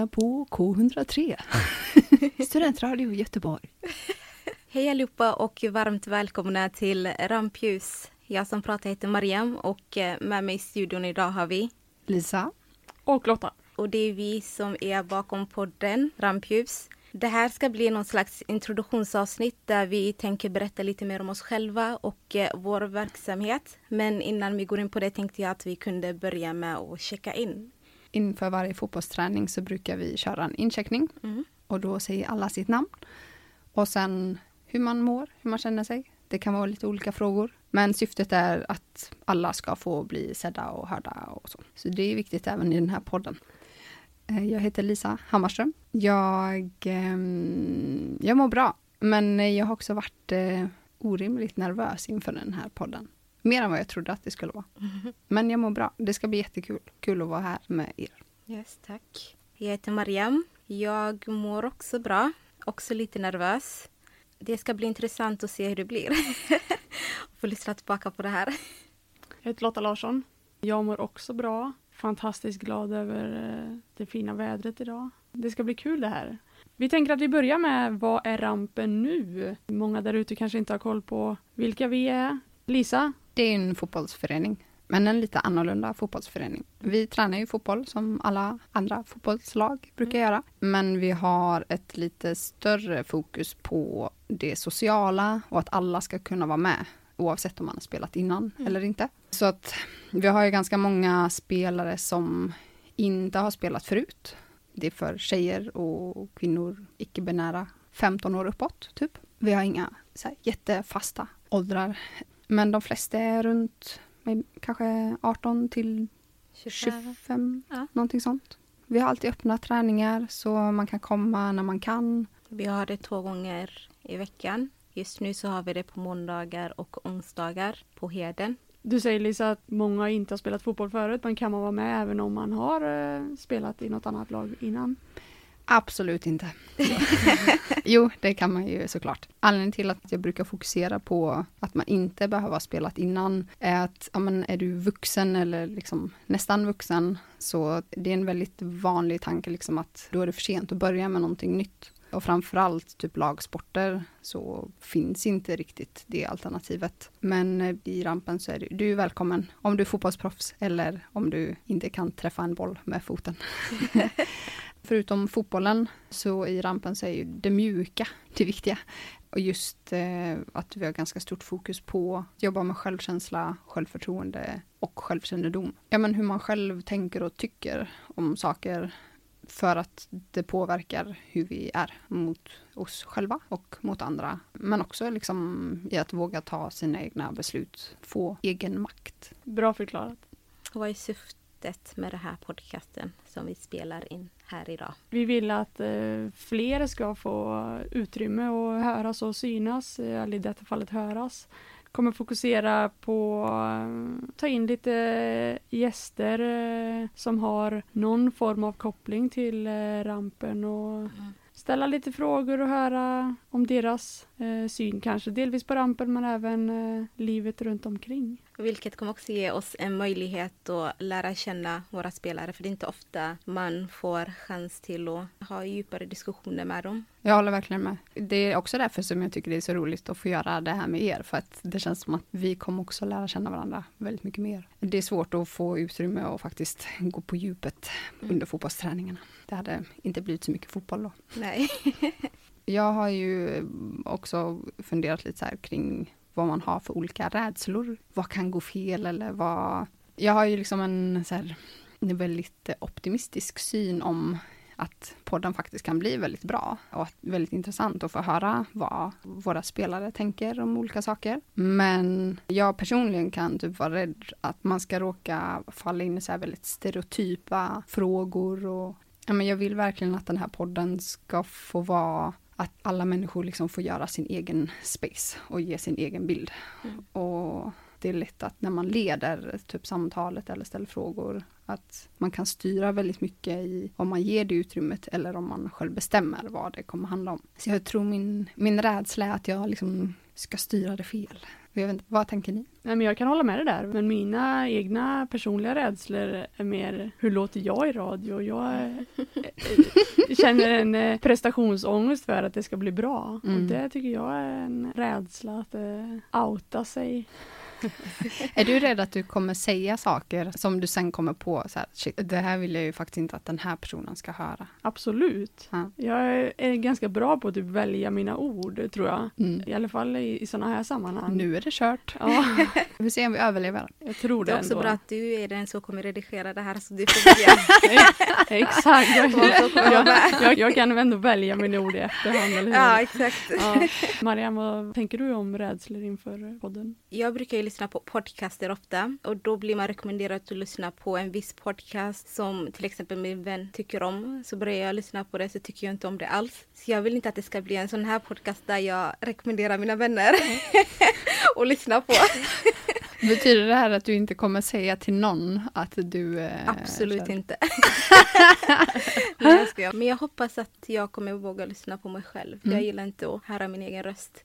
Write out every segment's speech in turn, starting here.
Lyssnar på K103, Studentradio Göteborg. Hej allihopa och varmt välkomna till Rampljus. Jag som pratar heter Mariam och eh, med mig i studion idag har vi Lisa. Och Lotta. och det är vi som är bakom podden Rampljus. Det här ska bli någon slags introduktionsavsnitt där vi tänker berätta lite mer om oss själva och eh, vår verksamhet. Men innan vi går in på det tänkte jag att vi kunde börja med att checka in. Inför varje fotbollsträning så brukar vi köra en incheckning Mm. och då säger alla sitt namn. Och sen hur man mår, hur man känner sig. Det kan vara lite olika frågor. Men syftet är att alla ska få bli sedda och hörda och så. Så det är viktigt även i den här podden. Eh, Jag heter Lisa Hammarström. Jag, ehm, jag mår bra, men jag har också varit eh, orimligt nervös inför den här podden. Mer än vad jag trodde att det skulle vara. Men jag mår bra. Det ska bli jättekul. Kul att vara här med er. Yes, tack. Jag heter Mariam. Jag mår också bra. Också lite nervös. Det ska bli intressant att se hur det blir. Få lyssna tillbaka på det här. Jag heter Lotta Larsson. Jag mår också bra. Fantastiskt glad över eh, det fina vädret idag. Det ska bli kul det här. Vi tänker att vi börjar med vad är rampen nu? Många där ute kanske inte har koll på vilka vi är. Lisa, Det är en fotbollsförening, men en lite annorlunda fotbollsförening. Vi tränar ju fotboll som alla andra fotbollslag brukar göra, men vi har ett lite större fokus på det sociala och att alla ska kunna vara med oavsett om man har spelat innan eller inte. Så att vi har ju ganska många spelare som inte har spelat förut. Det är för tjejer och kvinnor, icke-binära, 15 år uppåt, typ. Vi har inga så här, jättefasta åldrar men de flesta är runt kanske 18 till 25, Ja. någonting sånt. Vi har alltid öppna träningar så man kan komma när man kan. Vi har det två gånger i veckan. Just nu så har vi det på måndagar och onsdagar på Heden. du säger Lisa att många inte har spelat fotboll förut men kan man vara med även om man har eh, spelat i något annat lag innan? Absolut inte. jo, det kan man ju såklart. Anledningen till att jag brukar fokusera på att man inte behöver ha spelat innan är att ja, men är du vuxen eller liksom nästan vuxen så det är en väldigt vanlig tanke liksom att då är det för sent att börja med någonting nytt. Och framförallt typ lagsporter så finns inte riktigt det alternativet. Men i rampen så är du, du är välkommen om du är fotbollsproffs eller om du inte kan träffa en boll med foten. Förutom fotbollen så i rampen så är ju det mjuka det viktiga. Och just eh, att vi har ganska stort fokus på att jobba med självkänsla, självförtroende och självkännedom. Ja men hur man själv tänker och tycker om saker för att det påverkar hur vi är mot oss själva och mot andra. Men också liksom i att våga ta sina egna beslut, få egen makt. Bra förklarat. Vad är syftet med den här podcasten som vi spelar in här idag? Vi vill att eh, fler ska få utrymme att höras och synas, eller i detta fallet höras. Kommer fokusera på eh, ta in lite gäster eh, som har någon form av koppling till rampen och ställa lite frågor och höra om deras syn kanske. Delvis på rampen men även livet runt omkring. Vilket kommer också ge oss en möjlighet att lära känna våra spelare. För det är inte ofta man får chans till att ha djupare diskussioner med dem. Jag håller verkligen med. Det är också därför som jag tycker det är så roligt att få göra det här med er, för att det känns som att vi kommer också lära känna varandra väldigt mycket mer. Det är svårt att få utrymme och faktiskt gå på djupet Mm. under fotbollsträningarna. Det hade inte blivit så mycket fotboll då. Nej. Jag har ju också funderat lite så här kring vad man har för olika rädslor. Vad kan gå fel eller vad... Jag har ju liksom en så här, en väldigt optimistisk syn om att podden faktiskt kan bli väldigt bra och att väldigt intressant att få höra vad våra spelare tänker om olika saker. Men jag personligen kan typ vara rädd att man ska råka falla in i så här väldigt stereotypa frågor och Ja, men jag vill verkligen att den här podden ska få vara att alla människor liksom får göra sin egen space och ge sin egen bild. Mm. Och det är lätt att när man leder typ samtalet eller ställer frågor att man kan styra väldigt mycket i om man ger det utrymmet eller om man själv bestämmer vad det kommer handla om. Så jag tror min, min rädsla är att jag liksom ska styra det fel. Jag vet inte, vad tänker ni? Nej, men jag kan hålla med dig där, men mina egna personliga rädslor är mer hur låter jag i radio? Jag eh, eh, känner en eh, prestationsångest för att det ska bli bra. Mm. Och det tycker jag är en rädsla att outa sig. Är du rädd att du kommer säga saker som du sen kommer på så här, shit, det här vill jag ju faktiskt inte att den här personen ska höra. Absolut. Ja. Jag är- ganska bra på att typ välja mina ord, tror jag. Mm. I alla fall i, i sådana här sammanhang. Nu är det kört. Ja, Vi får se om vi överlever. jag tror Det det är också ändå. bra att du är den som kommer redigera det här så du får välja. Exakt. Jag, jag, jag, jag kan ändå välja mina ord i efterhand, eller hur? ja, exakt. Ja. Marianne, vad tänker du om rädslor inför podden? Jag brukar ju lyssna på podcaster ofta och då blir man rekommenderad att lyssna på en viss podcast som till exempel min vän tycker om. Så börjar jag lyssna på det så tycker jag inte om det alls. Så jag vill inte att det ska bli en sån här podcast där jag rekommenderar mina vänner att lyssna på. Betyder det här att du inte kommer säga till någon att du... Eh, Absolut kör? inte. Nej, jag. Men jag hoppas att jag kommer våga lyssna på mig själv. Mm. Jag gillar inte att höra min egen röst.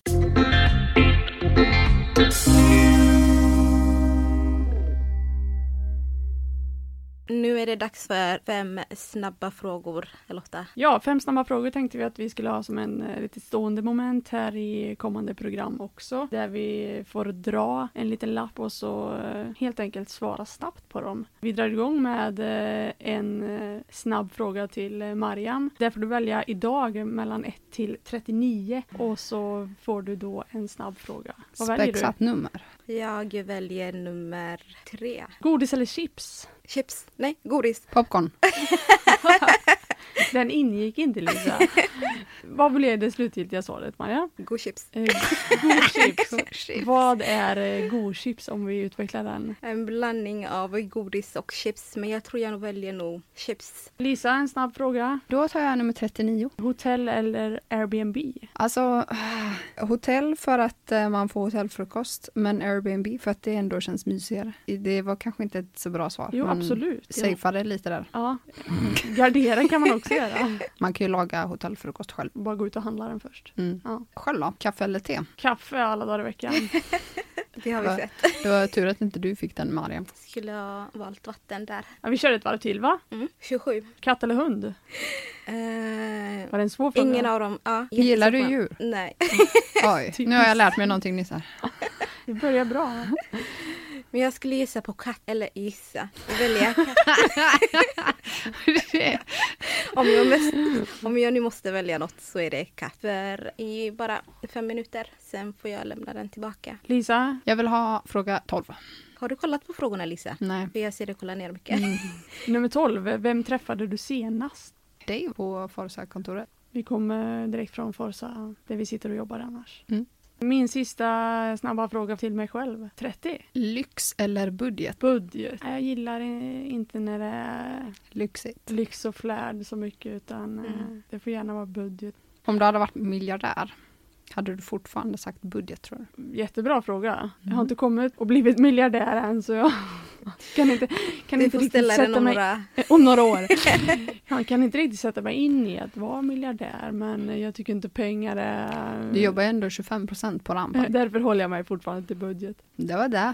Nu är det dags för fem snabba frågor, Lotta. Ja, fem snabba frågor tänkte vi att vi skulle ha som en eh, lite stående moment här i kommande program också. Där vi får dra en liten lapp och så eh, helt enkelt svara snabbt på dem. Vi drar igång med eh, en snabb fråga till Mariam. Där får du välja idag mellan 1 till 39 och så får du då en snabb fråga. Vad väljer du? Spexat nummer. Jag väljer nummer tre. Godis eller chips? Chips. Nej, godis. Popcorn. Den ingick inte Lisa. Vad blev det slutgiltiga svaret Maria? God chips. Eh, godchips. Vad är eh, godchips om vi utvecklar den? En blandning av godis och chips. Men jag tror jag nog väljer nog chips. Lisa, en snabb fråga. Då tar jag nummer 39. Hotell eller Airbnb? Alltså, hotell för att eh, man får hotellfrukost, men Airbnb för att det ändå känns mysigare. Det var kanske inte ett så bra svar. Jo, men absolut. Ja. Safeade lite där. Ja. Gardera kan man också göra. Man kan ju laga hotellfrukost själv. Bara gå ut och handla den först. Mm. Ja. Själv då? Kaffe eller te? Kaffe alla dagar i veckan. Det har vi sett. Det var tur att inte du fick den Mariam. Skulle ha valt vatten där. Ja, vi kör ett varv till va? Mm. 27. Katt eller hund? Eh, Var det en svår fråga? ingen av dem. Ja, Gillar du djur? Nej. Oj, nu har jag lärt mig någonting nyss här. Det börjar bra. Men jag skulle gissa på katt. Eller gissa. Välja katt. Om jag, mest, om jag nu måste välja något så är det katt. För i bara fem minuter. Sen får jag lämna den tillbaka. Lisa? Jag vill ha fråga 12. Har du kollat på frågorna Lisa? Nej. För jag ser dig kolla ner mycket. Nummer 12. Vem träffade du senast? Dig på Forza-kontoret. Vi kommer direkt från Forza, där vi sitter och jobbar annars. Mm. Min sista snabba fråga till mig själv. 30. Lyx eller budget? Budget. Jag gillar inte när det är Lyxigt. lyx och flärd så mycket utan eh, Mm. det får gärna vara budget. Om du hade varit miljardär, hade du fortfarande sagt budget tror du? Jättebra fråga. Jag Mm. har inte kommit och blivit miljardär än så jag kan inte, kan inte riktigt sätta om mig några... om några år. Jag kan inte riktigt sätta mig in i att vara miljardär men jag tycker inte pengar är... Du jobbar ändå 25 procent på Rampari. Därför håller jag mig fortfarande till budget. Det var det.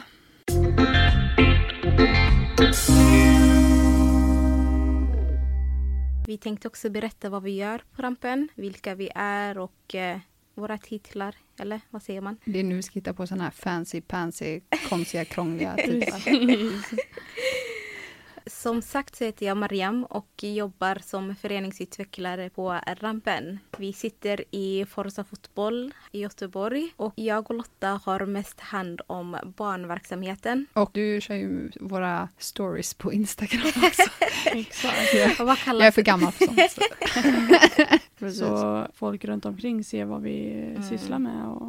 Vi tänkte också berätta vad vi gör på rampen, vilka vi är och eh, våra titlar. Eller vad säger man? Det är nu vi ska hitta på sådana här fancy, pansy, konstiga, krångliga titlar. Som sagt så heter jag Mariam och jobbar som föreningsutvecklare på Rampen. Vi sitter i Forza Fotboll i Göteborg och jag och Lotta har mest hand om barnverksamheten. Och du kör ju våra stories på Instagram också. Exakt. Jag är för gammal för sånt. så. Precis. Så folk runt omkring ser vad vi Mm. sysslar med. Och,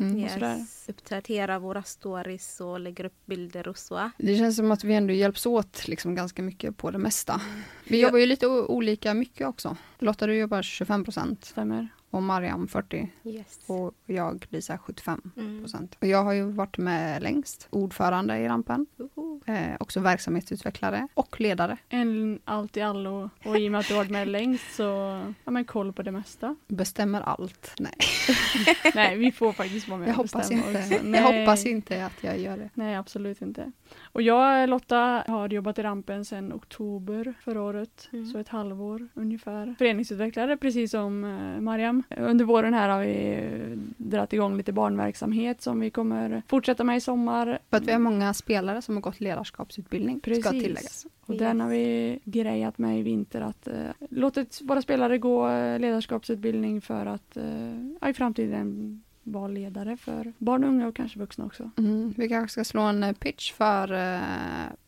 Mm. och sådär. Yes. Uppdatera våra stories och lägger upp bilder och så. Det känns som att vi ändå hjälps åt liksom ganska mycket på det mesta. Vi jobbar ju lite olika mycket också. Lotta du jobbar 25 procent Stämmer. och Mariam 40 Yes. och jag Lisa 75 Mm. procent. Och jag har ju varit med längst, ordförande i rampen, eh, också verksamhetsutvecklare och ledare. En allt i allo. Och i och med att du har varit med längst så har man koll på det mesta. Bestämmer allt. Nej, Nej, vi får faktiskt vara med jag och hoppas inte. också. Jag Nej. hoppas inte att jag gör det. Nej, absolut inte. Och jag, Lotta, har jobbat i rampen sedan oktober förra året. Mm. Så ett halvår ungefär. Föreningsutvecklare, precis som eh, Mariam. Under våren här har vi eh, dragit igång lite barnverksamhet som vi kommer fortsätta med i sommar. För att vi har många spelare som har gått ledarskapsutbildning, ska Precis. tilläggas. Och Yes. den har vi grejat med i vinter att eh, låtit våra spelare gå eh, ledarskapsutbildning för att eh, i framtiden vara ledare för barn och unga och kanske vuxna också. Mm, vi kanske ska slå en eh, pitch för eh,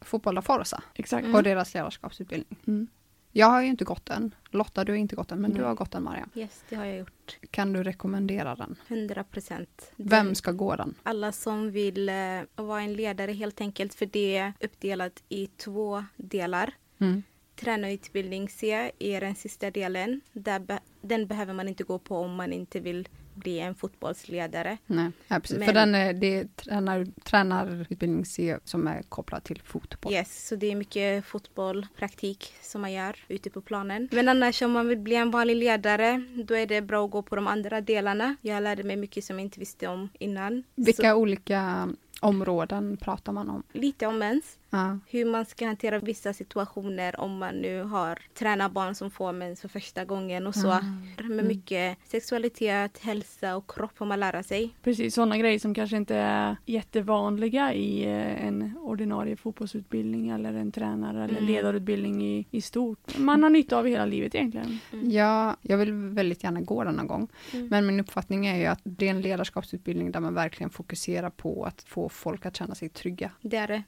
Fotboll da Forza Exakt. Mm. och deras ledarskapsutbildning. Mm. Jag har ju inte gått den. Lotta, du har inte gått den, men Nej. du har gått den, Mariam. Yes, det har jag gjort. Kan du rekommendera den? 100 procent. Vem ska gå den? Alla som vill eh, vara en ledare helt enkelt, för det är uppdelat i två delar. Mm. Tränarutbildning C är den sista delen. Be- den behöver man inte gå på om man inte vill bli en fotbollsledare. Nej, ja, precis. Men- För den är, det är tränar, tränarutbildning C som är kopplad till fotboll. Yes, så det är mycket fotboll, praktik som man gör ute på planen. Men annars om man vill bli en vanlig ledare, då är det bra att gå på de andra delarna. Jag lärde mig mycket som jag inte visste om innan. Vilka Så, olika områden pratar man om? lite om mens. Ja. hur man ska hantera vissa situationer om man nu har tränat barn som får mens för första gången och så. Ah. Med mycket sexualitet, hälsa och kropp får man lära sig. Precis, sådana grejer som kanske inte är jättevanliga i eh, en ordinarie fotbollsutbildning eller en tränare eller Mm. ledarutbildning i, i stort. Man har nytta av hela livet egentligen. Ja, jag vill väldigt gärna gå den någon gång. Mm. Men min uppfattning är ju att det är en ledarskapsutbildning där man verkligen fokuserar på att få folk att känna sig trygga. Det är det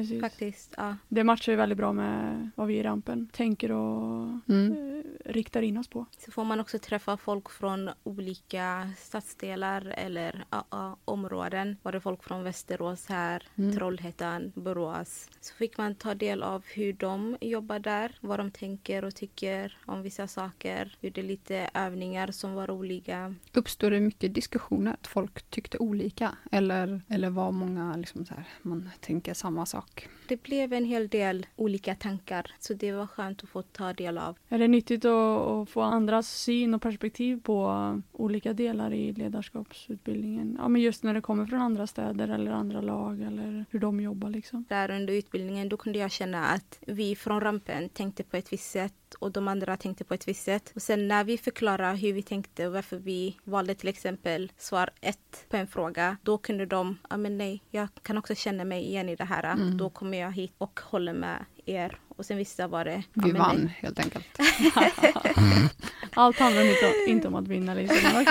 Precis. faktiskt. Ja. Det matchar ju väldigt bra med vad vi i rampen tänker och Mm. eh, riktar in oss på. Så får man också träffa folk från olika stadsdelar eller ja, ja, områden. Var det folk från Västerås här, Mm. Trollhättan, Borås. Så fick man ta del av hur de jobbar där, vad de tänker och tycker om vissa saker. Gjorde lite övningar som var roliga. Uppstod det mycket diskussioner, att folk tyckte olika? Eller, eller var många liksom så här, man tänker samma sak? Det blev en hel del olika tankar, så det var skönt att få ta del av. Är det nyttigt att, att få andras syn och perspektiv på olika delar i ledarskapsutbildningen? Ja, men just när det kommer från andra städer eller andra lag eller hur de jobbar liksom. Där under utbildningen då kunde jag känna att vi från rampen tänkte på ett visst sätt och de andra tänkte på ett visst sätt. Och sen när vi förklarade hur vi tänkte och varför vi valde till exempel svar ett på en fråga, då kunde de, ja men nej, jag kan också känna mig igen i det här. Mm. Då kommer jag hit och håller med er. Och sen vissa var det, ja, Vi men vann nej. helt enkelt. Allt handlar inte, inte om att vinna liksom.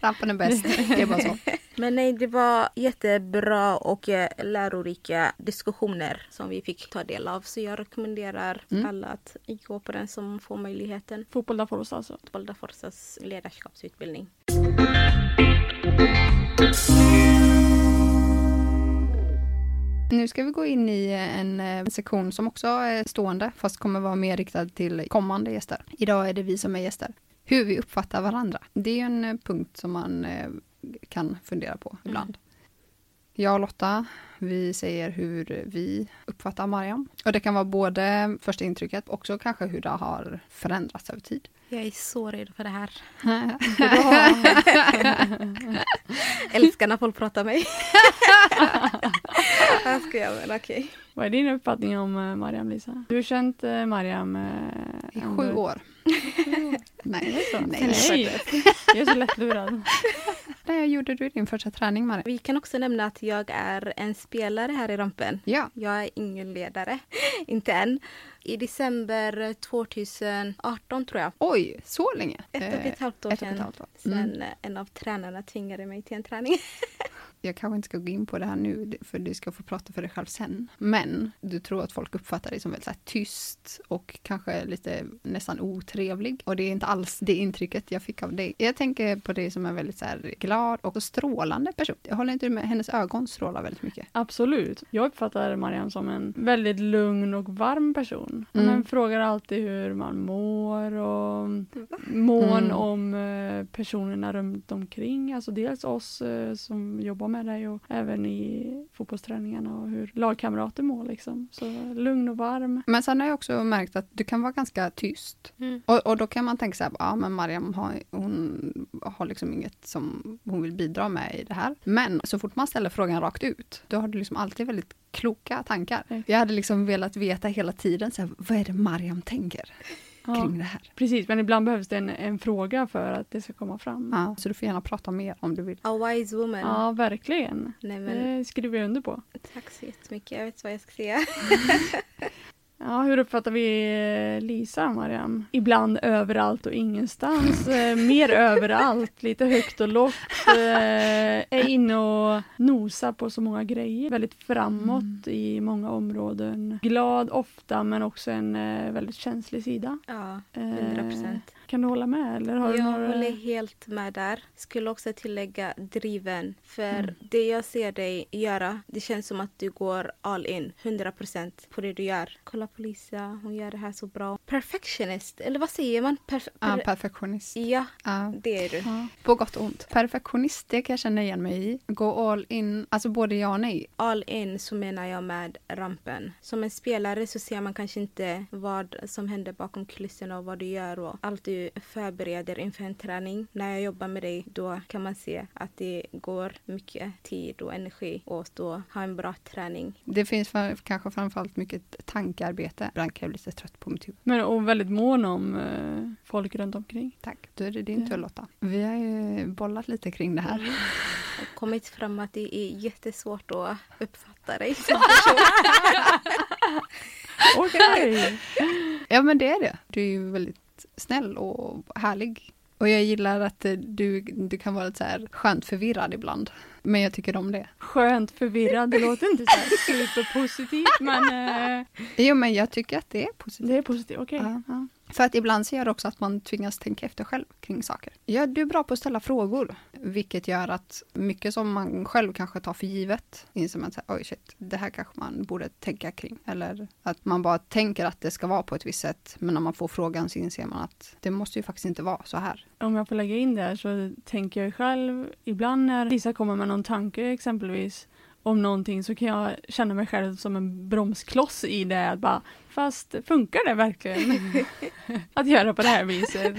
Rampen är bäst, det är bara så. Men nej, det var jättebra och eh, lärorika diskussioner som vi fick ta del av. Så jag rekommenderar Mm. alla att gå på den som får möjligheten. Fotboll får oss alltså. Valda Forsas ledarskapsutbildning. Nu ska vi gå in i en eh, sektion som också är stående, fast kommer vara mer riktad till kommande gäster. Idag är det vi som är gäster. Hur vi uppfattar varandra. Det är en eh, punkt som man eh, kan fundera på ibland. Jag och Lotta, vi säger hur vi uppfattar Mariam. Och det kan vara både första intrycket, också kanske hur det har förändrats över tid. Jag är så redo för det här. Älskar när folk pratar med mig. Jag skojar men okej. Vad är din uppfattning om eh, Mariam Lisa? Du har känt eh, Mariam eh, I sju år. Nej, så? nej. Nej. Jag är så lättlurad. När gjorde du din första träning, Mariam? Vi kan också nämna att jag är en spelare här i Rampen. Ja, Jag är ingen ledare, inte än. I december 2018 tror jag. oj, så länge. Ett och Eh, ett halvt år ett och ett sedan. halvt år. Sen Mm. eh, en av tränarna tvingade mig till en träning. jag kanske inte ska gå in på det här nu, för du ska få prata för dig själv sen. Men du tror att folk uppfattar dig som väldigt så här, tyst och kanske lite nästan otrevlig. Och det är inte alls det intrycket jag fick av dig. Jag tänker på dig som en väldigt så här, glad och strålande person. Jag håller inte med, hennes ögon strålar väldigt mycket. Absolut. Jag uppfattar Marianne som en väldigt lugn och varm person. Mm. Man frågar alltid hur man mår och mån Mm. om eh, personerna runt omkring. Alltså dels oss eh, som jobbar med dig och även i fotbollsträningarna och hur lagkamrater mår liksom. Så lugn och varm. Men sen har jag också märkt att du kan vara ganska tyst. Mm. Och, och då kan man tänka så här, ja men Mariam har, hon har liksom inget som hon vill bidra med i det här. Men så fort man ställer frågan rakt ut, då har du liksom alltid väldigt kloka tankar. Mm. Jag hade liksom velat veta hela tiden, så här, vad är det Mariam tänker Ja, kring det här? precis, men ibland behövs det en, en fråga för att det ska komma fram. Ja, så du får gärna prata mer om du vill. A wise woman. Ja, verkligen. Nej, men, Det skriver jag under på. tack så jättemycket. Jag vet vad jag ska säga. Ja, hur uppfattar vi eh, Lisa, Mariam? Ibland överallt och ingenstans. Eh, mer överallt, lite högt och lågt. Eh, är inne och nosar på så många grejer. Väldigt framåt i många områden. Glad ofta, men också en eh, väldigt känslig sida. Ja, Eh, 100 procent. Kan du hålla med? Eller har du Jag några... håller helt med där. Skulle också tillägga driven. För Mm. det jag ser dig göra, det känns som att du går all in, 100% på det du gör. Kolla på Lisa, hon gör det här så bra. Perfectionist, eller vad säger man? Perf- Ja, per- perfektionist. ja, Ja, det är du. Ja. på gott och ont. Perfektionist, det kan jag känna igen mig i. Gå all in, alltså både ja och nej. All in så menar jag med rampen. Som en spelare så ser man kanske inte vad som händer bakom kulisserna och vad du gör och allt du förbereder inför en träning. När jag jobbar med dig då kan man se att det går mycket tid och energi åt att ha en bra träning. Det finns för, kanske framförallt mycket tankearbete. Ibland kan jag bli lite trött på mitt huvud. Men och väldigt mån om eh, folk runt omkring. Tack. Då är det din Ja. tur Lotta. Vi har ju bollat lite kring det här. Och kommit fram att det är jättesvårt att uppfatta dig som person. Okej! Ja men det är det. Du är ju väldigt snäll och härlig. Och jag gillar att eh, du, du kan vara lite så här skönt förvirrad ibland. Men jag tycker om det. Skönt förvirrad, det låter inte så superpositivt men eh, Jo men jag tycker att det är positivt. det är positivt. Okej. Ja. Ja. För att ibland så gör det också att man tvingas tänka efter själv kring saker. Ja, du är bra på att ställa frågor, vilket gör att mycket som man själv kanske tar för givet inser man att oj shit, det här kanske man borde tänka kring. Eller att man bara tänker att det ska vara på ett visst sätt, men när man får frågan så inser man att det måste ju faktiskt inte vara så här. Om jag får lägga in det här så tänker jag själv, ibland när Lisa kommer med någon tanke exempelvis om någonting så kan jag känna mig själv som en bromskloss i det. Att bara, fast funkar det verkligen? att göra på det här viset.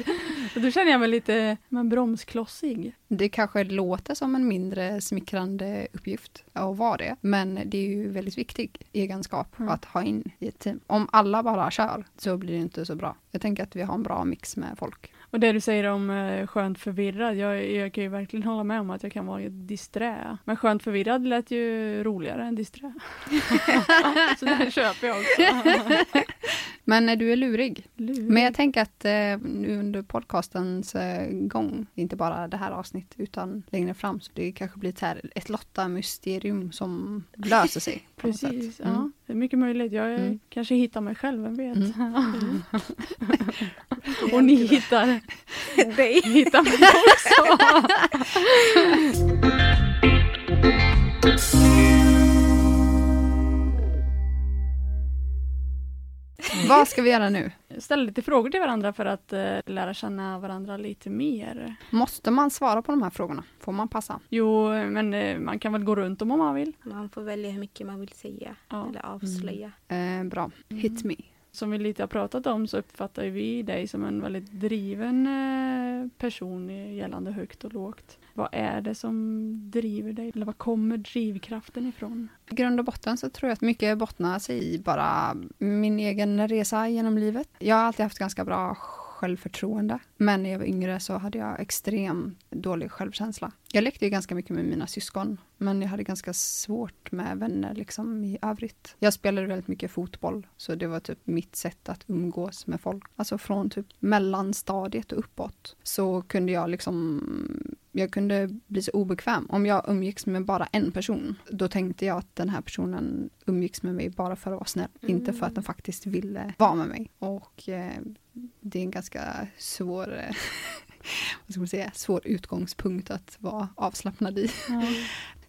Så då känner jag mig lite men, bromsklossig. Det kanske låter som en mindre smickrande uppgift att vara det, men det är ju väldigt viktig egenskap Mm. att ha in i ett team. Om alla bara kör så blir det inte så bra. Jag tänker att vi har en bra mix med folk. Och det du säger om eh, skönt förvirrad, jag, jag kan ju verkligen hålla med om att jag kan vara disträ. Men skönt förvirrad lät ju roligare än disträ. så det köper jag också. Men eh, du är lurig. Lurig. Men jag tänker att eh, nu under podcastens eh, gång, inte bara det här avsnittet utan längre fram, så det kanske blir ett, här, ett Lotta-mysterium som löser sig. Precis, Mm. ja. Det är mycket möjligt. Jag Mm. kanske hittar mig själv, vem vet? Mm. Och ni hittar, dig. hittar mig också. Vad ska vi göra nu? Ställa lite frågor till varandra för att eh, lära känna varandra lite mer. Måste man svara på de här frågorna? Får man passa? Jo, men eh, man kan väl gå runt om om man vill. Man får välja hur mycket man vill säga Ja. eller avslöja. Eh, bra. Hit me. Som vi lite har pratat om så uppfattar vi dig som en väldigt driven eh, person gällande högt och lågt. Vad är det som driver dig? Eller var kommer drivkraften ifrån? I grund och botten så tror jag att mycket bottnar sig i bara min egen resa genom livet. Jag har alltid haft ganska bra självförtroende. Men när jag var yngre så hade jag extremt dålig självkänsla. Jag lekte ju ganska mycket med mina syskon, men jag hade ganska svårt med vänner liksom i övrigt. Jag spelade väldigt mycket fotboll, så det var typ mitt sätt att umgås med folk. Alltså från typ mellanstadiet och uppåt så kunde jag liksom jag kunde bli så obekväm. Om jag umgicks med bara en person, då tänkte jag att den här personen umgicks med mig bara för att vara snäll, mm. inte för att den faktiskt ville vara med mig. Och eh, det är en ganska svår, eh, vad ska man säga, svår utgångspunkt att vara avslappnad i. Mm.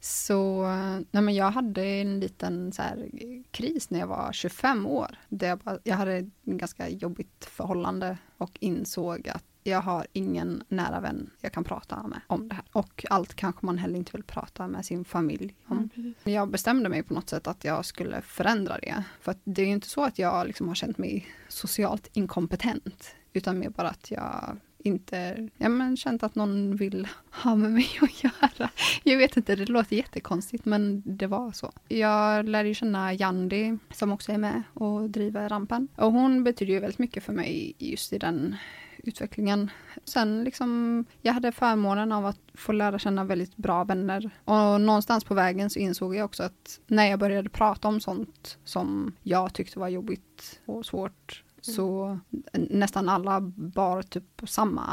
Så nej men jag hade en liten så här, kris när jag var 25 år. Där jag, bara, jag hade ett ganska jobbigt förhållande och insåg att jag har ingen nära vän jag kan prata med om det här. Och allt kanske man heller inte vill prata med sin familj om. Mm, jag bestämde mig på något sätt att jag skulle förändra det. För det är ju inte så att jag liksom har känt mig socialt inkompetent. Utan mer bara att jag inte ja, men känt att någon vill ha med mig att göra. Jag vet inte, det låter jättekonstigt men det var så. Jag lärde ju känna Jandi som också är med och driver rampen. Och hon betyder ju väldigt mycket för mig just i den utvecklingen. Sen liksom, jag hade förmånen av att få lära känna väldigt bra vänner. Och någonstans på vägen så insåg jag också att när jag började prata om sånt som jag tyckte var jobbigt och svårt så nästan alla bar typ samma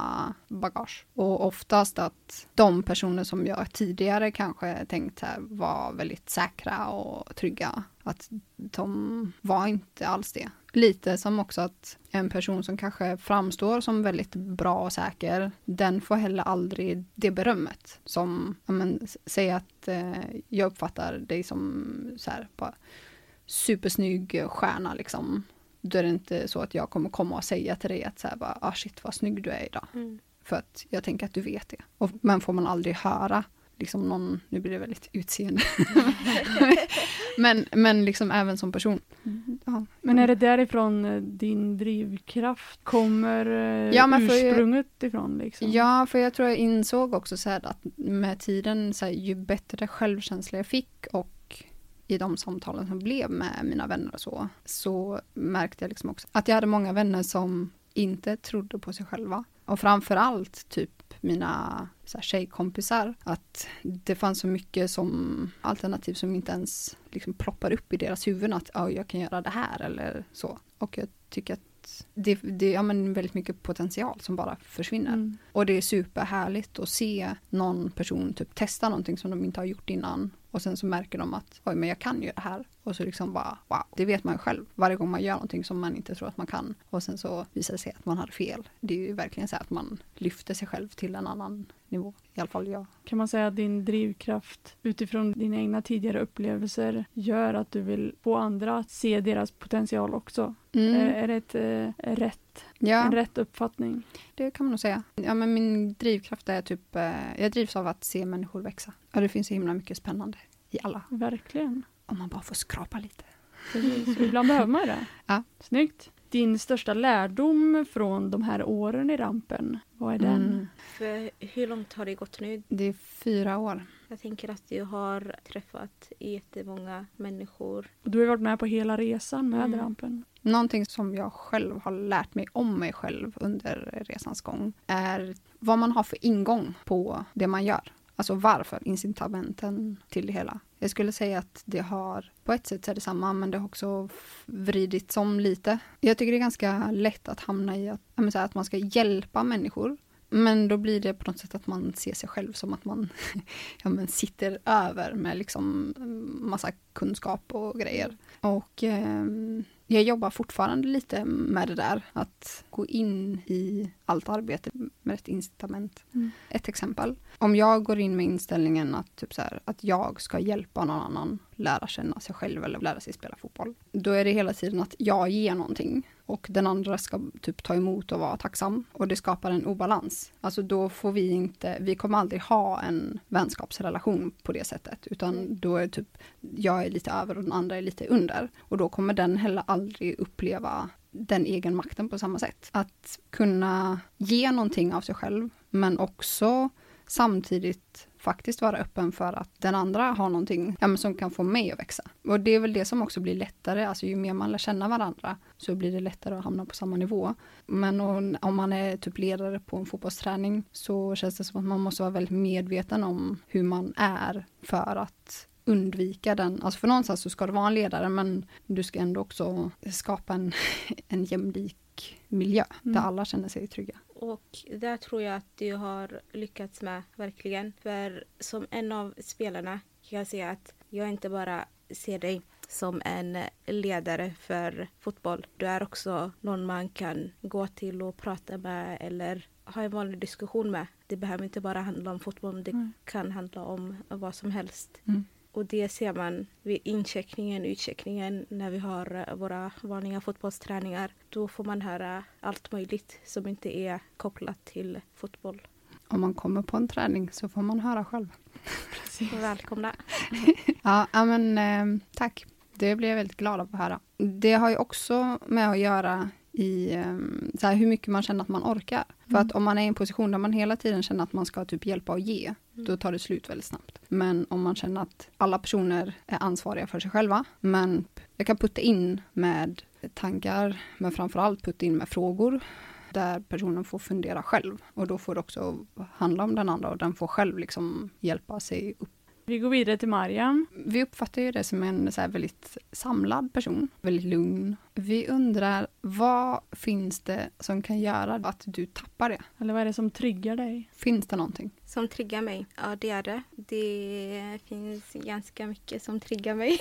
bagage. Och oftast att de personer som jag tidigare kanske tänkt här var väldigt säkra och trygga, att de var inte alls det. Lite som också att en person som kanske framstår som väldigt bra och säker, den får heller aldrig det berömmet. Som, ja men, säg att eh, jag uppfattar dig som så här, bara supersnygg stjärna liksom då är det inte så att jag kommer komma och säga till dig att så här bara, ah shit vad snygg du är idag. Mm. För att jag tänker att du vet det. Och, men får man aldrig höra liksom någon, nu blir det väldigt utseende. men, men liksom även som person. Ja. Men är det därifrån eh, din drivkraft kommer eh, ja, ursprunget jag, ifrån? Liksom? Ja, för jag tror jag insåg också så att med tiden, så här, ju bättre självkänsla jag fick och i de samtalen som blev med mina vänner och så, så märkte jag liksom också att jag hade många vänner som inte trodde på sig själva. Och framför allt typ mina så här, tjejkompisar, att det fanns så mycket som alternativ som inte ens liksom ploppar upp i deras huvuden att oh, jag kan göra det här eller så. Och jag tycker att det, det är ja, väldigt mycket potential som bara försvinner. Mm. Och det är superhärligt att se någon person typ testa någonting som de inte har gjort innan och sen så märker de att oj men jag kan ju det här. Och så liksom bara wow, det vet man ju själv varje gång man gör någonting som man inte tror att man kan. Och sen så visar det sig att man hade fel. Det är ju verkligen så att man lyfter sig själv till en annan nivå. I alla fall jag. Kan man säga att din drivkraft utifrån dina egna tidigare upplevelser gör att du vill få andra att se deras potential också? Mm. Eh, är det ett äh, rätt, ja. en rätt uppfattning? Det kan man nog säga. Ja, men min drivkraft är typ, äh, jag drivs av att se människor växa. Och det finns så himla mycket spännande i alla. Verkligen. Om man bara får skrapa lite. Precis, ibland behöver man det. Ja. Snyggt. Din största lärdom från de här åren i rampen, vad är den? Mm. För hur långt har det gått nu? Det är fyra år. Jag tänker att du har träffat jättemånga människor. Och du har varit med på hela resan med mm. rampen. Någonting som jag själv har lärt mig om mig själv under resans gång är vad man har för ingång på det man gör. Alltså varför, incitamenten till det hela. Jag skulle säga att det har, på ett sätt är det samma, men det har också vridits om lite. Jag tycker det är ganska lätt att hamna i att, att man ska hjälpa människor. Men då blir det på något sätt att man ser sig själv som att man ja, men sitter över med liksom massa kunskap och grejer. Och eh, jag jobbar fortfarande lite med det där, att gå in i allt arbete med ett incitament. Mm. Ett exempel. Om jag går in med inställningen att, typ så här, att jag ska hjälpa någon annan lära känna sig själv eller lära sig spela fotboll. Då är det hela tiden att jag ger någonting och den andra ska typ ta emot och vara tacksam. Och det skapar en obalans. Alltså då får vi inte, vi kommer aldrig ha en vänskapsrelation på det sättet. Utan då är typ, jag är lite över och den andra är lite under. Och då kommer den heller aldrig uppleva den egen makten på samma sätt. Att kunna ge någonting av sig själv, men också samtidigt faktiskt vara öppen för att den andra har någonting ja, men som kan få mig att växa. Och det är väl det som också blir lättare, alltså ju mer man lär känna varandra så blir det lättare att hamna på samma nivå. Men om man är typ ledare på en fotbollsträning så känns det som att man måste vara väldigt medveten om hur man är för att undvika den, alltså för någonstans så ska du vara en ledare men du ska ändå också skapa en, en jämlik miljö mm. där alla känner sig trygga. Och där tror jag att du har lyckats med, verkligen. För som en av spelarna kan jag säga att jag inte bara ser dig som en ledare för fotboll. Du är också någon man kan gå till och prata med eller ha en vanlig diskussion med. Det behöver inte bara handla om fotboll, det mm. kan handla om vad som helst. Mm. Och det ser man vid incheckningen, utcheckningen när vi har våra vanliga fotbollsträningar. Då får man höra allt möjligt som inte är kopplat till fotboll. Om man kommer på en träning så får man höra själv. Välkomna. ja, men eh, tack. Det blir jag väldigt glad av att höra. Det har ju också med att göra i ehm, så här, hur mycket man känner att man orkar. Mm. För att om man är i en position där man hela tiden känner att man ska typ hjälpa och ge, mm. då tar det slut väldigt snabbt. Men om man känner att alla personer är ansvariga för sig själva, men jag kan putta in med tankar, men framförallt putta in med frågor där personen får fundera själv. Och då får det också handla om den andra och den får själv liksom hjälpa sig upp vi går vidare till Mariam. Vi uppfattar ju det som en så väldigt samlad person, väldigt lugn. Vi undrar, vad finns det som kan göra att du tappar det? Eller vad är det som triggar dig? Finns det någonting? Som triggar mig? Ja, det är det. Det finns ganska mycket som triggar mig.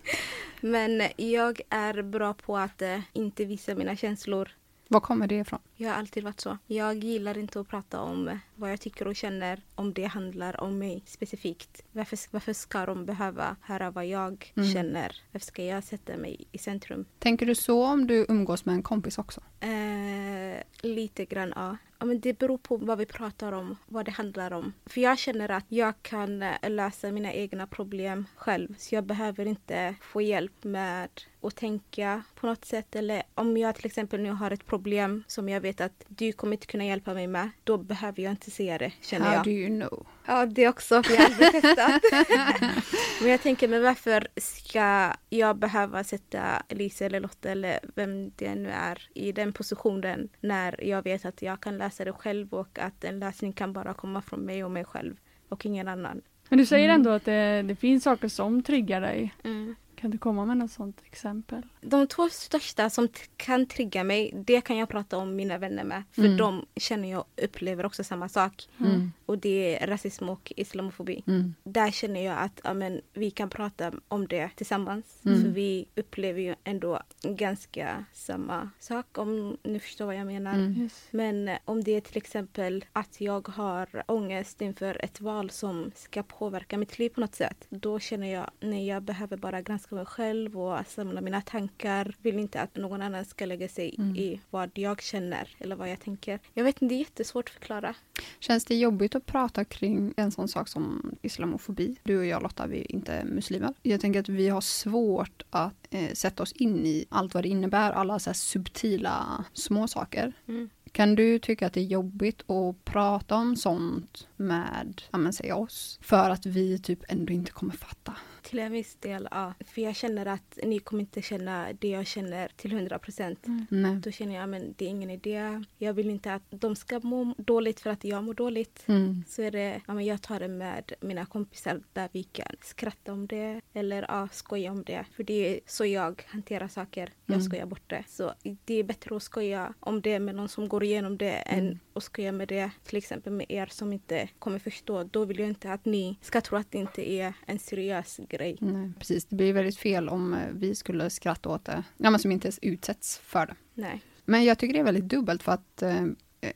Men jag är bra på att eh, inte visa mina känslor var kommer det ifrån? Jag har alltid varit så. Jag gillar inte att prata om vad jag tycker och känner om det handlar om mig specifikt. Varför, varför ska de behöva höra vad jag mm. känner? Varför ska jag sätta mig i centrum? Tänker du så om du umgås med en kompis också? Eh, lite grann, ja. ja. men det beror på vad vi pratar om, vad det handlar om. För jag känner att jag kan eh, lösa mina egna problem själv. Så jag behöver inte få hjälp med att tänka på något sätt. Eller om jag till exempel nu har ett problem som jag vet att du kommer inte kunna hjälpa mig med. Då behöver jag inte se det, känner How jag. do you know? Ja, det också. För jag har aldrig testat. men jag tänker, men varför ska jag behöva sätta Elisa eller Lotta eller vem det nu är i den positionen när jag vet att jag kan läsa det själv och att en läsning kan bara komma från mig och mig själv och ingen annan. Men du säger mm. ändå att det, det finns saker som triggar dig. Mm. Kan du komma med något sånt exempel? De två största som kan trigga mig, det kan jag prata om mina vänner med. För mm. de känner jag upplever också samma sak. Mm. Och det är rasism och islamofobi. Mm. Där känner jag att amen, vi kan prata om det tillsammans. Mm. För vi upplever ju ändå ganska samma sak om ni förstår vad jag menar. Mm. Men eh, om det är till exempel att jag har ångest inför ett val som ska påverka mitt liv på något sätt. Då känner jag, nej jag behöver bara granska mig själv och samla mina tankar. Vill inte att någon annan ska lägga sig mm. i vad jag känner eller vad jag tänker. Jag vet inte, det är jättesvårt att förklara. Känns det jobbigt att prata kring en sån sak som islamofobi? Du och jag Lotta, vi är inte muslimer. Jag tänker att vi har svårt att eh, sätta oss in i allt vad det innebär, alla så subtila små saker. Mm. Kan du tycka att det är jobbigt att prata om sånt med, ja men säg oss, för att vi typ ändå inte kommer fatta? Till en viss del, ja. För jag känner att ni kommer inte känna det jag känner till hundra procent. Mm. Då känner jag att det är ingen idé. Jag vill inte att de ska må dåligt för att jag mår dåligt. Mm. Så är det, ja, men jag tar det med mina kompisar där vi kan skratta om det eller ja, skoja om det. För det är så jag hanterar saker. Jag mm. skojar bort det. Så det är bättre att skoja om det med någon som går igenom det mm. än att skoja med det till exempel med er som inte kommer förstå. Då vill jag inte att ni ska tro att det inte är en seriös grej grej. Nej, precis, det blir väldigt fel om eh, vi skulle skratta åt det, ja, men som inte ens utsätts för det. Nej. Men jag tycker det är väldigt dubbelt för att eh,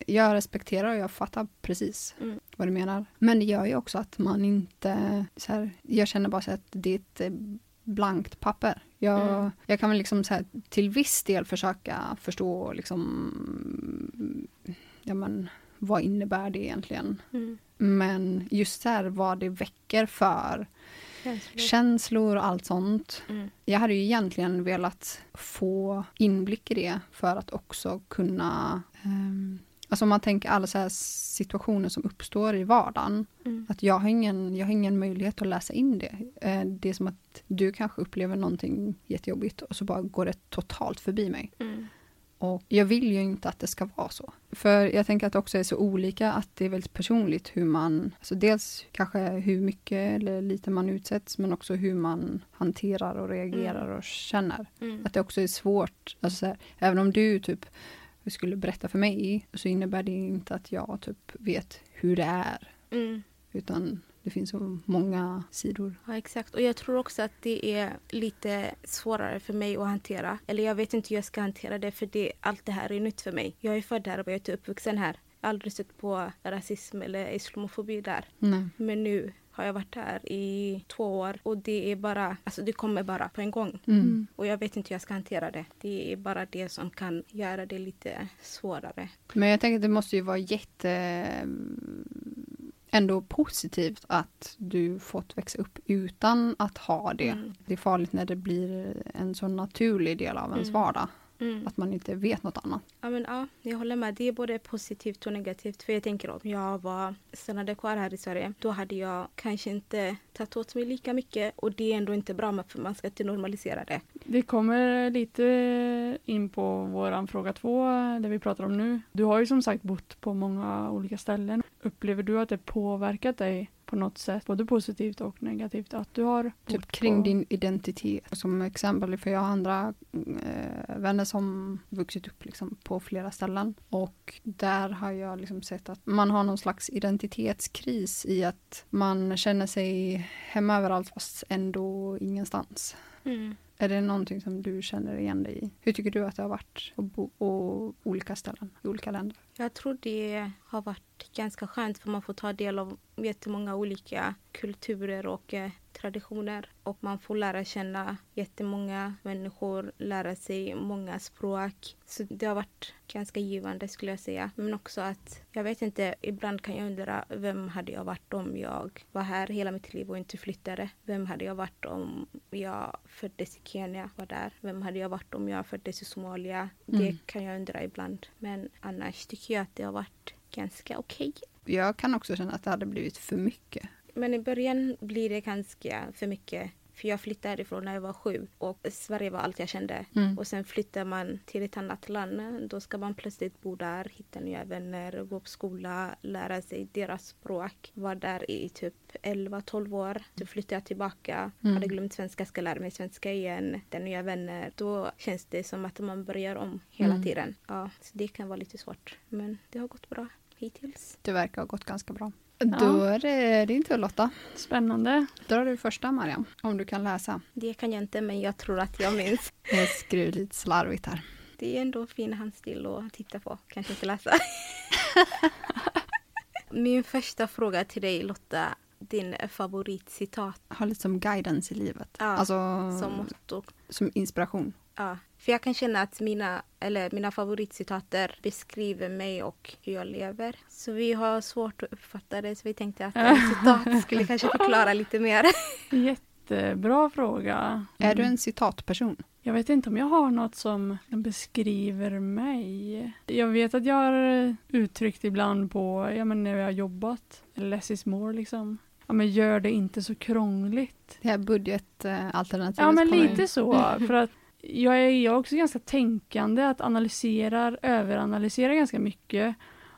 jag respekterar och jag fattar precis mm. vad du menar. Men det gör ju också att man inte, så här, jag känner bara så att det är ett eh, blankt papper. Jag, mm. jag kan väl liksom så här, till viss del försöka förstå liksom, ja men vad innebär det egentligen? Mm. Men just här vad det väcker för Känslor. Känslor och allt sånt. Mm. Jag hade ju egentligen velat få inblick i det för att också kunna um, Alltså om man tänker alla så här situationer som uppstår i vardagen. Mm. Att jag har, ingen, jag har ingen möjlighet att läsa in det. Eh, Det är som att du kanske upplever någonting jättejobbigt och så bara går det totalt förbi mig. Mm. Och jag vill ju inte att det ska vara så. För jag tänker att det också är så olika att det är väldigt personligt hur man, alltså dels kanske hur mycket eller lite man utsätts men också hur man hanterar och reagerar och känner. Mm. Att det också är svårt, alltså så här, även om du typ skulle berätta för mig så innebär det inte att jag typ vet hur det är. Mm. Utan det finns så många sidor. Ja, exakt. Och jag tror också att det är lite svårare för mig att hantera. Eller jag vet inte hur jag ska hantera det för det, allt det här är nytt för mig. Jag är född här och jag är inte uppvuxen här. Jag har aldrig stött på rasism eller islamofobi där. Nej. Men nu har jag varit här i två år och det är bara, alltså det kommer bara på en gång. Mm. Och jag vet inte hur jag ska hantera det. Det är bara det som kan göra det lite svårare. Men jag tänker att det måste ju vara jätte ändå positivt att du fått växa upp utan att ha det. Mm. Det är farligt när det blir en så naturlig del av ens Mm. vardag. Mm. Att man inte vet något annat. Ja, men, ja, jag håller med. Det är både positivt och negativt. För jag tänker om jag var stannade kvar här i Sverige, då hade jag kanske inte tagit åt mig lika mycket. Och det är ändå inte bra, för man ska inte normalisera det. Vi kommer lite in på våran fråga två, det vi pratar om nu. Du har ju som sagt bott på många olika ställen. Upplever du att det påverkat dig på något sätt, både positivt och negativt, att du har Typ kring på... din identitet. Som exempel, för jag har andra eh, vänner som vuxit upp liksom på flera ställen. Och där har jag liksom sett att man har någon slags identitetskris i att man känner sig hemma överallt fast ändå ingenstans. Mm. Är det någonting som du känner igen dig i? Hur tycker du att det har varit att bo på olika ställen i olika länder? Jag tror det har varit ganska skönt för man får ta del av jättemånga olika kulturer och eh, traditioner. Och man får lära känna jättemånga människor, lära sig många språk. Så det har varit ganska givande skulle jag säga. Men också att, jag vet inte, ibland kan jag undra vem hade jag varit om jag var här hela mitt liv och inte flyttade? Vem hade jag varit om jag föddes i Kenya, var där? Vem hade jag varit om jag föddes i Somalia? Det Mm. kan jag undra ibland. Men annars tycker jag att det har varit ganska okej. Jag kan också känna att det hade blivit för mycket. Men i början blir det ganska för mycket. För jag flyttade härifrån när jag var sju och Sverige var allt jag kände. Mm. Och sen flyttar man till ett annat land. Då ska man plötsligt bo där, hitta nya vänner, gå på skola, lära sig deras språk. Var där i typ 11-12 år. Så flyttade jag tillbaka, Mm. hade glömt svenska, ska lära mig svenska igen. Hitta nya vänner. Då känns det som att man börjar om hela Mm. tiden. Ja, så det kan vara lite svårt. Men det har gått bra hittills. Det verkar ha gått ganska bra. Då är det din tur Lotta. Spännande. Då är det första Mariam, om du kan läsa. Det kan jag inte, men jag tror att jag minns. Jag skriver lite slarvigt här. Det är ändå fin handstil att titta på, kanske inte läsa. Min första fråga till dig Lotta, din favoritcitat Ha lite som guidance i livet. Ja, alltså som motto. som inspiration. Ja, för jag kan känna att mina, eller mina favoritcitater beskriver mig och hur jag lever. Så vi har svårt att uppfatta det, så vi tänkte att en citat skulle kanske förklara lite mer. Jättebra fråga. Är du Mm. en citatperson? Jag vet inte om jag har något som beskriver mig. Jag vet att jag har uttryckt ibland på, ja men när jag har jobbat, less is more liksom. Ja men gör det inte så krångligt. Det här budgetalternativet Ja men lite så, för att jag är, jag är också ganska tänkande, att analysera, överanalysera ganska mycket.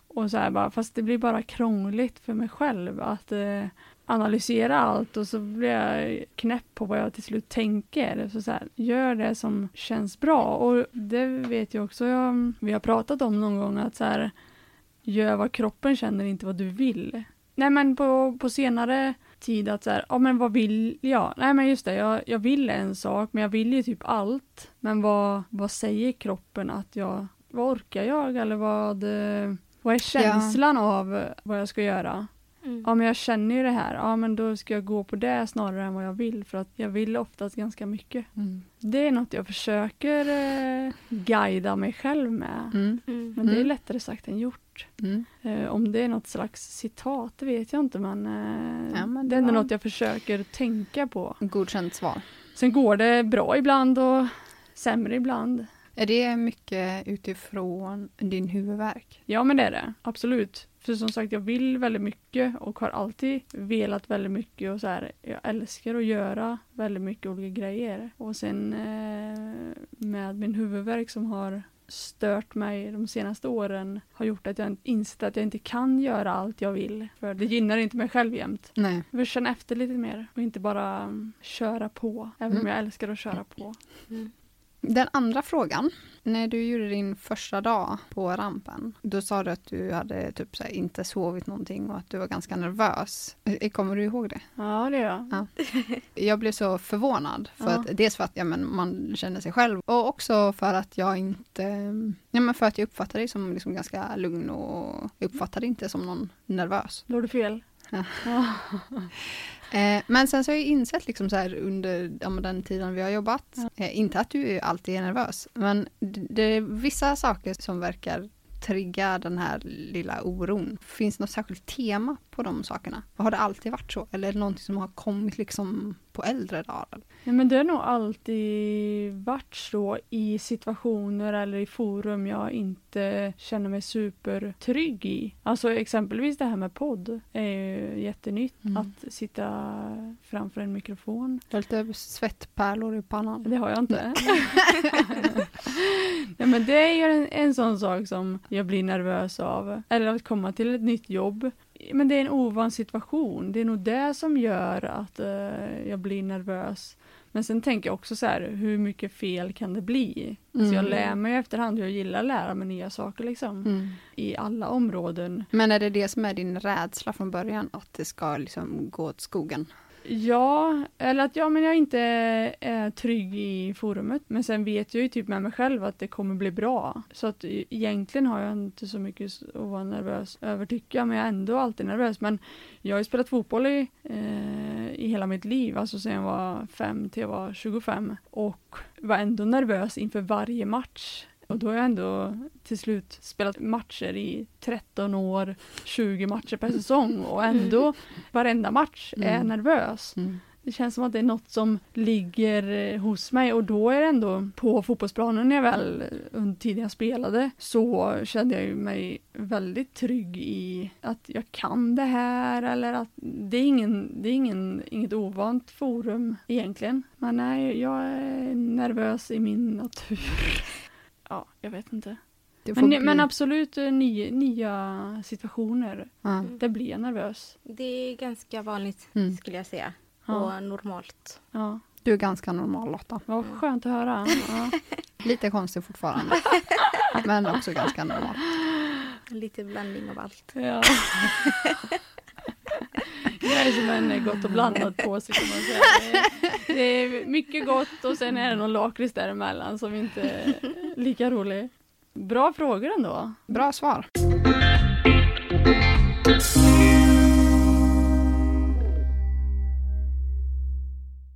Och så här bara, fast det blir bara krångligt för mig själv att eh, analysera allt och så blir jag knäpp på vad jag till slut tänker. Så, så här, gör det som känns bra. Och det vet jag också, jag, vi har pratat om någon gång att så här, gör vad kroppen känner, inte vad du vill. Nej men på, på senare tid att så här, ja men vad vill jag? Nej men just det, jag, jag vill en sak men jag vill ju typ allt. Men vad, vad säger kroppen att jag, vad orkar jag eller vad, eh, vad är känslan av vad jag ska göra? Mm. Ja men jag känner ju det här, ja men då ska jag gå på det snarare än vad jag vill för att jag vill oftast ganska mycket. Mm. Det är något jag försöker eh, guida mig själv med. Mm. Mm. Men det är Mm. lättare sagt än gjort. Mm. Eh, om det är något slags citat, det vet jag inte men, eh, Ja, men det det är något jag försöker tänka på. Godkänt svar. Sen går det bra ibland och sämre ibland. Är det mycket utifrån din huvudvärk? Ja, men det är det. Absolut. För som sagt, jag vill väldigt mycket och har alltid velat väldigt mycket och så här, jag älskar att göra väldigt mycket olika grejer. Och sen eh, med min huvudvärk som har stört mig de senaste åren har gjort att jag insett att jag inte kan göra allt jag vill. För det gynnar inte mig själv jämt. Nej. Jag vill känna efter lite mer och inte bara um, köra på. Även om Mm. jag älskar att köra på. Den andra frågan. När du gjorde din första dag på rampen, då sa du att du hade typ så här, inte sovit någonting och att du var ganska nervös. Eh, Kommer du ihåg det? Ja, det gör jag. Jag blev så förvånad. För Ja. att, dels för att ja, men man känner sig själv och också för att jag inte... Ja, men för att jag uppfattade dig som liksom ganska lugn och jag uppfattade inte som någon nervös. Då har du fel. Ja. Eh, men sen så har jag insett liksom så här under ja, den tiden vi har jobbat, eh, inte att du alltid är nervös, men det, det är vissa saker som verkar trigga den här lilla oron. Finns det något särskilt tema på de sakerna? Har det alltid varit så? Eller är det någonting som har kommit liksom på äldre dagar? Nej, men det har nog alltid varit så i situationer eller i forum jag inte känner mig supertrygg i. Alltså exempelvis det här med podd är ju jättenytt. Mm. Att sitta framför en mikrofon. Du har lite svettpärlor i pannan. Det har jag inte. Nej, men det är ju en, en sån sak som jag blir nervös av. Eller att komma till ett nytt jobb. Men det är en ovan situation. Det är nog det som gör att eh, jag blir nervös. Men sen tänker jag också så här, hur mycket fel kan det bli? Så jag Mm. lär mig efterhand, jag gillar att lära mig nya saker liksom. Mm. I alla områden. Men är det det som är din rädsla från början? Att det ska liksom gå åt skogen? Ja, eller att ja, men jag inte är trygg i forumet. Men sen vet jag ju typ med mig själv att det kommer bli bra. Så att egentligen har jag inte så mycket att vara nervös över tycker jag, men jag är ändå alltid nervös. Men jag har ju spelat fotboll i, eh, i hela mitt liv, alltså sen jag var 5 till jag var 25. Och var ändå nervös inför varje match. Och då har jag ändå till slut spelat matcher i 13 år, 20 matcher per säsong och ändå varenda match är Mm. nervös. Mm. Det känns som att det är något som ligger eh, hos mig och då är det ändå på fotbollsplanen när jag väl eh, under tiden jag spelade så kände jag mig väldigt trygg i att jag kan det här eller att det är, ingen, det är ingen, inget ovant forum egentligen. Men nej, jag är nervös i min natur. Ja, jag vet inte. Men, bli- men absolut eh, nya, nya situationer. Ja. Där blir jag nervös. Det är ganska vanligt Mm. skulle jag säga. Ja, Och normalt. ja. Du är ganska normal Lotta. Vad skönt att höra. Ja. Lite konstig fortfarande. men också ganska normal. Lite blandning av allt. Jag är som en gott och blandat påse kan man säga. Det är, det är mycket gott och sen är det någon lakrits däremellan som inte är lika rolig. Bra frågor ändå. Bra svar.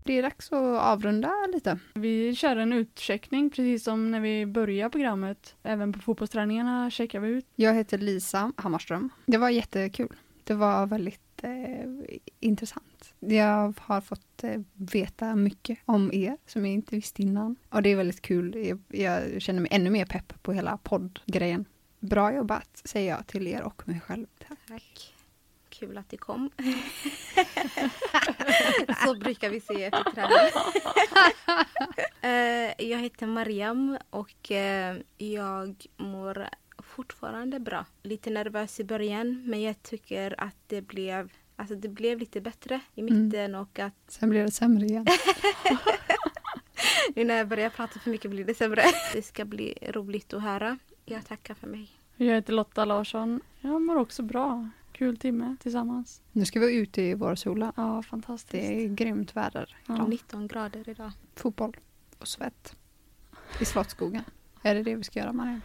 Det är dags att avrunda lite. Vi kör en utcheckning precis som när vi börjar programmet. Även på fotbollsträningarna checkar vi ut. Jag heter Lisa Hammarström. Det var jättekul. Det var väldigt eh, intressant. Jag har fått eh, veta mycket om er som jag inte visste innan. Och det är väldigt kul. Jag, känner mig ännu mer pepp på hela poddgrejen. Bra jobbat, säger jag till er och mig själv. Tack. Kul att du kom. Så brukar vi säga efter träning. Eh, jag heter Mariam och eh, jag mår fortfarande bra. Lite nervös i början men jag tycker att det blev, alltså det blev lite bättre i Mm. mitten och att Sen blir det sämre igen. nu när jag börjar prata för mycket blir det sämre. Det ska bli roligt att höra. Jag tackar för mig. Jag heter Lotta Larsson. Jag mår också bra. Kul timme tillsammans. Nu ska vi ut i vår sola. Ja, fantastiskt. Det är grymt väder. Ja. 19 grader idag. Fotboll och svett. I Slottsskogen. Är det det vi ska göra Maria?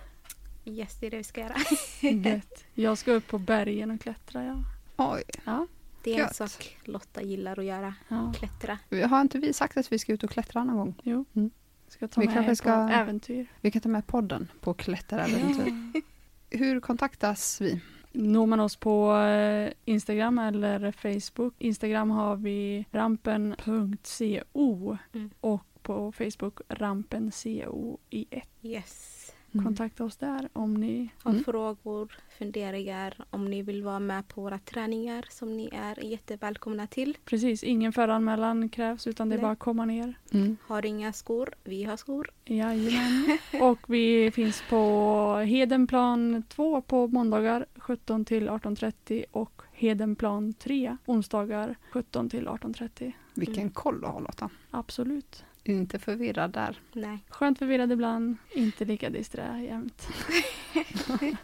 Yes, det är det vi ska göra. Gött. Jag ska upp på bergen och klättra. Ja. Oj, Ja. Det är en Gött. sak Lotta gillar att göra. ja. Klättra. har inte vi sagt att vi ska ut och klättra någon gång? Jo. Mm. Ska ta Vi med kanske ska- på äventyr. Vi kan ta med podden på klätteräventyr. Ja. Hur kontaktas vi? Når man oss på eh, Instagram eller Facebook. Instagram har vi rampen.co Mm. och på Facebook Rampen CO i 1. Yes. Mm. Kontakta oss där om ni... Har Mm. frågor, funderingar, om ni vill vara med på våra träningar som ni är jättevälkomna till. Precis, ingen föranmälan krävs utan det är Nej. bara att komma ner. Mm. Har inga skor, vi har skor. Jajamän. Och vi finns på Hedenplan 2 på måndagar 17 till 18.30 och Hedenplan 3 onsdagar 17 till 18.30. Vilken koll du har Lotta. Absolut. Inte förvirrad där. Nej. Skönt förvirrad ibland, inte lika disträ jämt.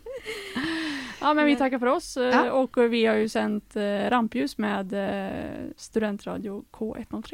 ja men vi tackar för oss eh, Ja. och vi har ju sänt eh, rampljus med eh, studentradio K103.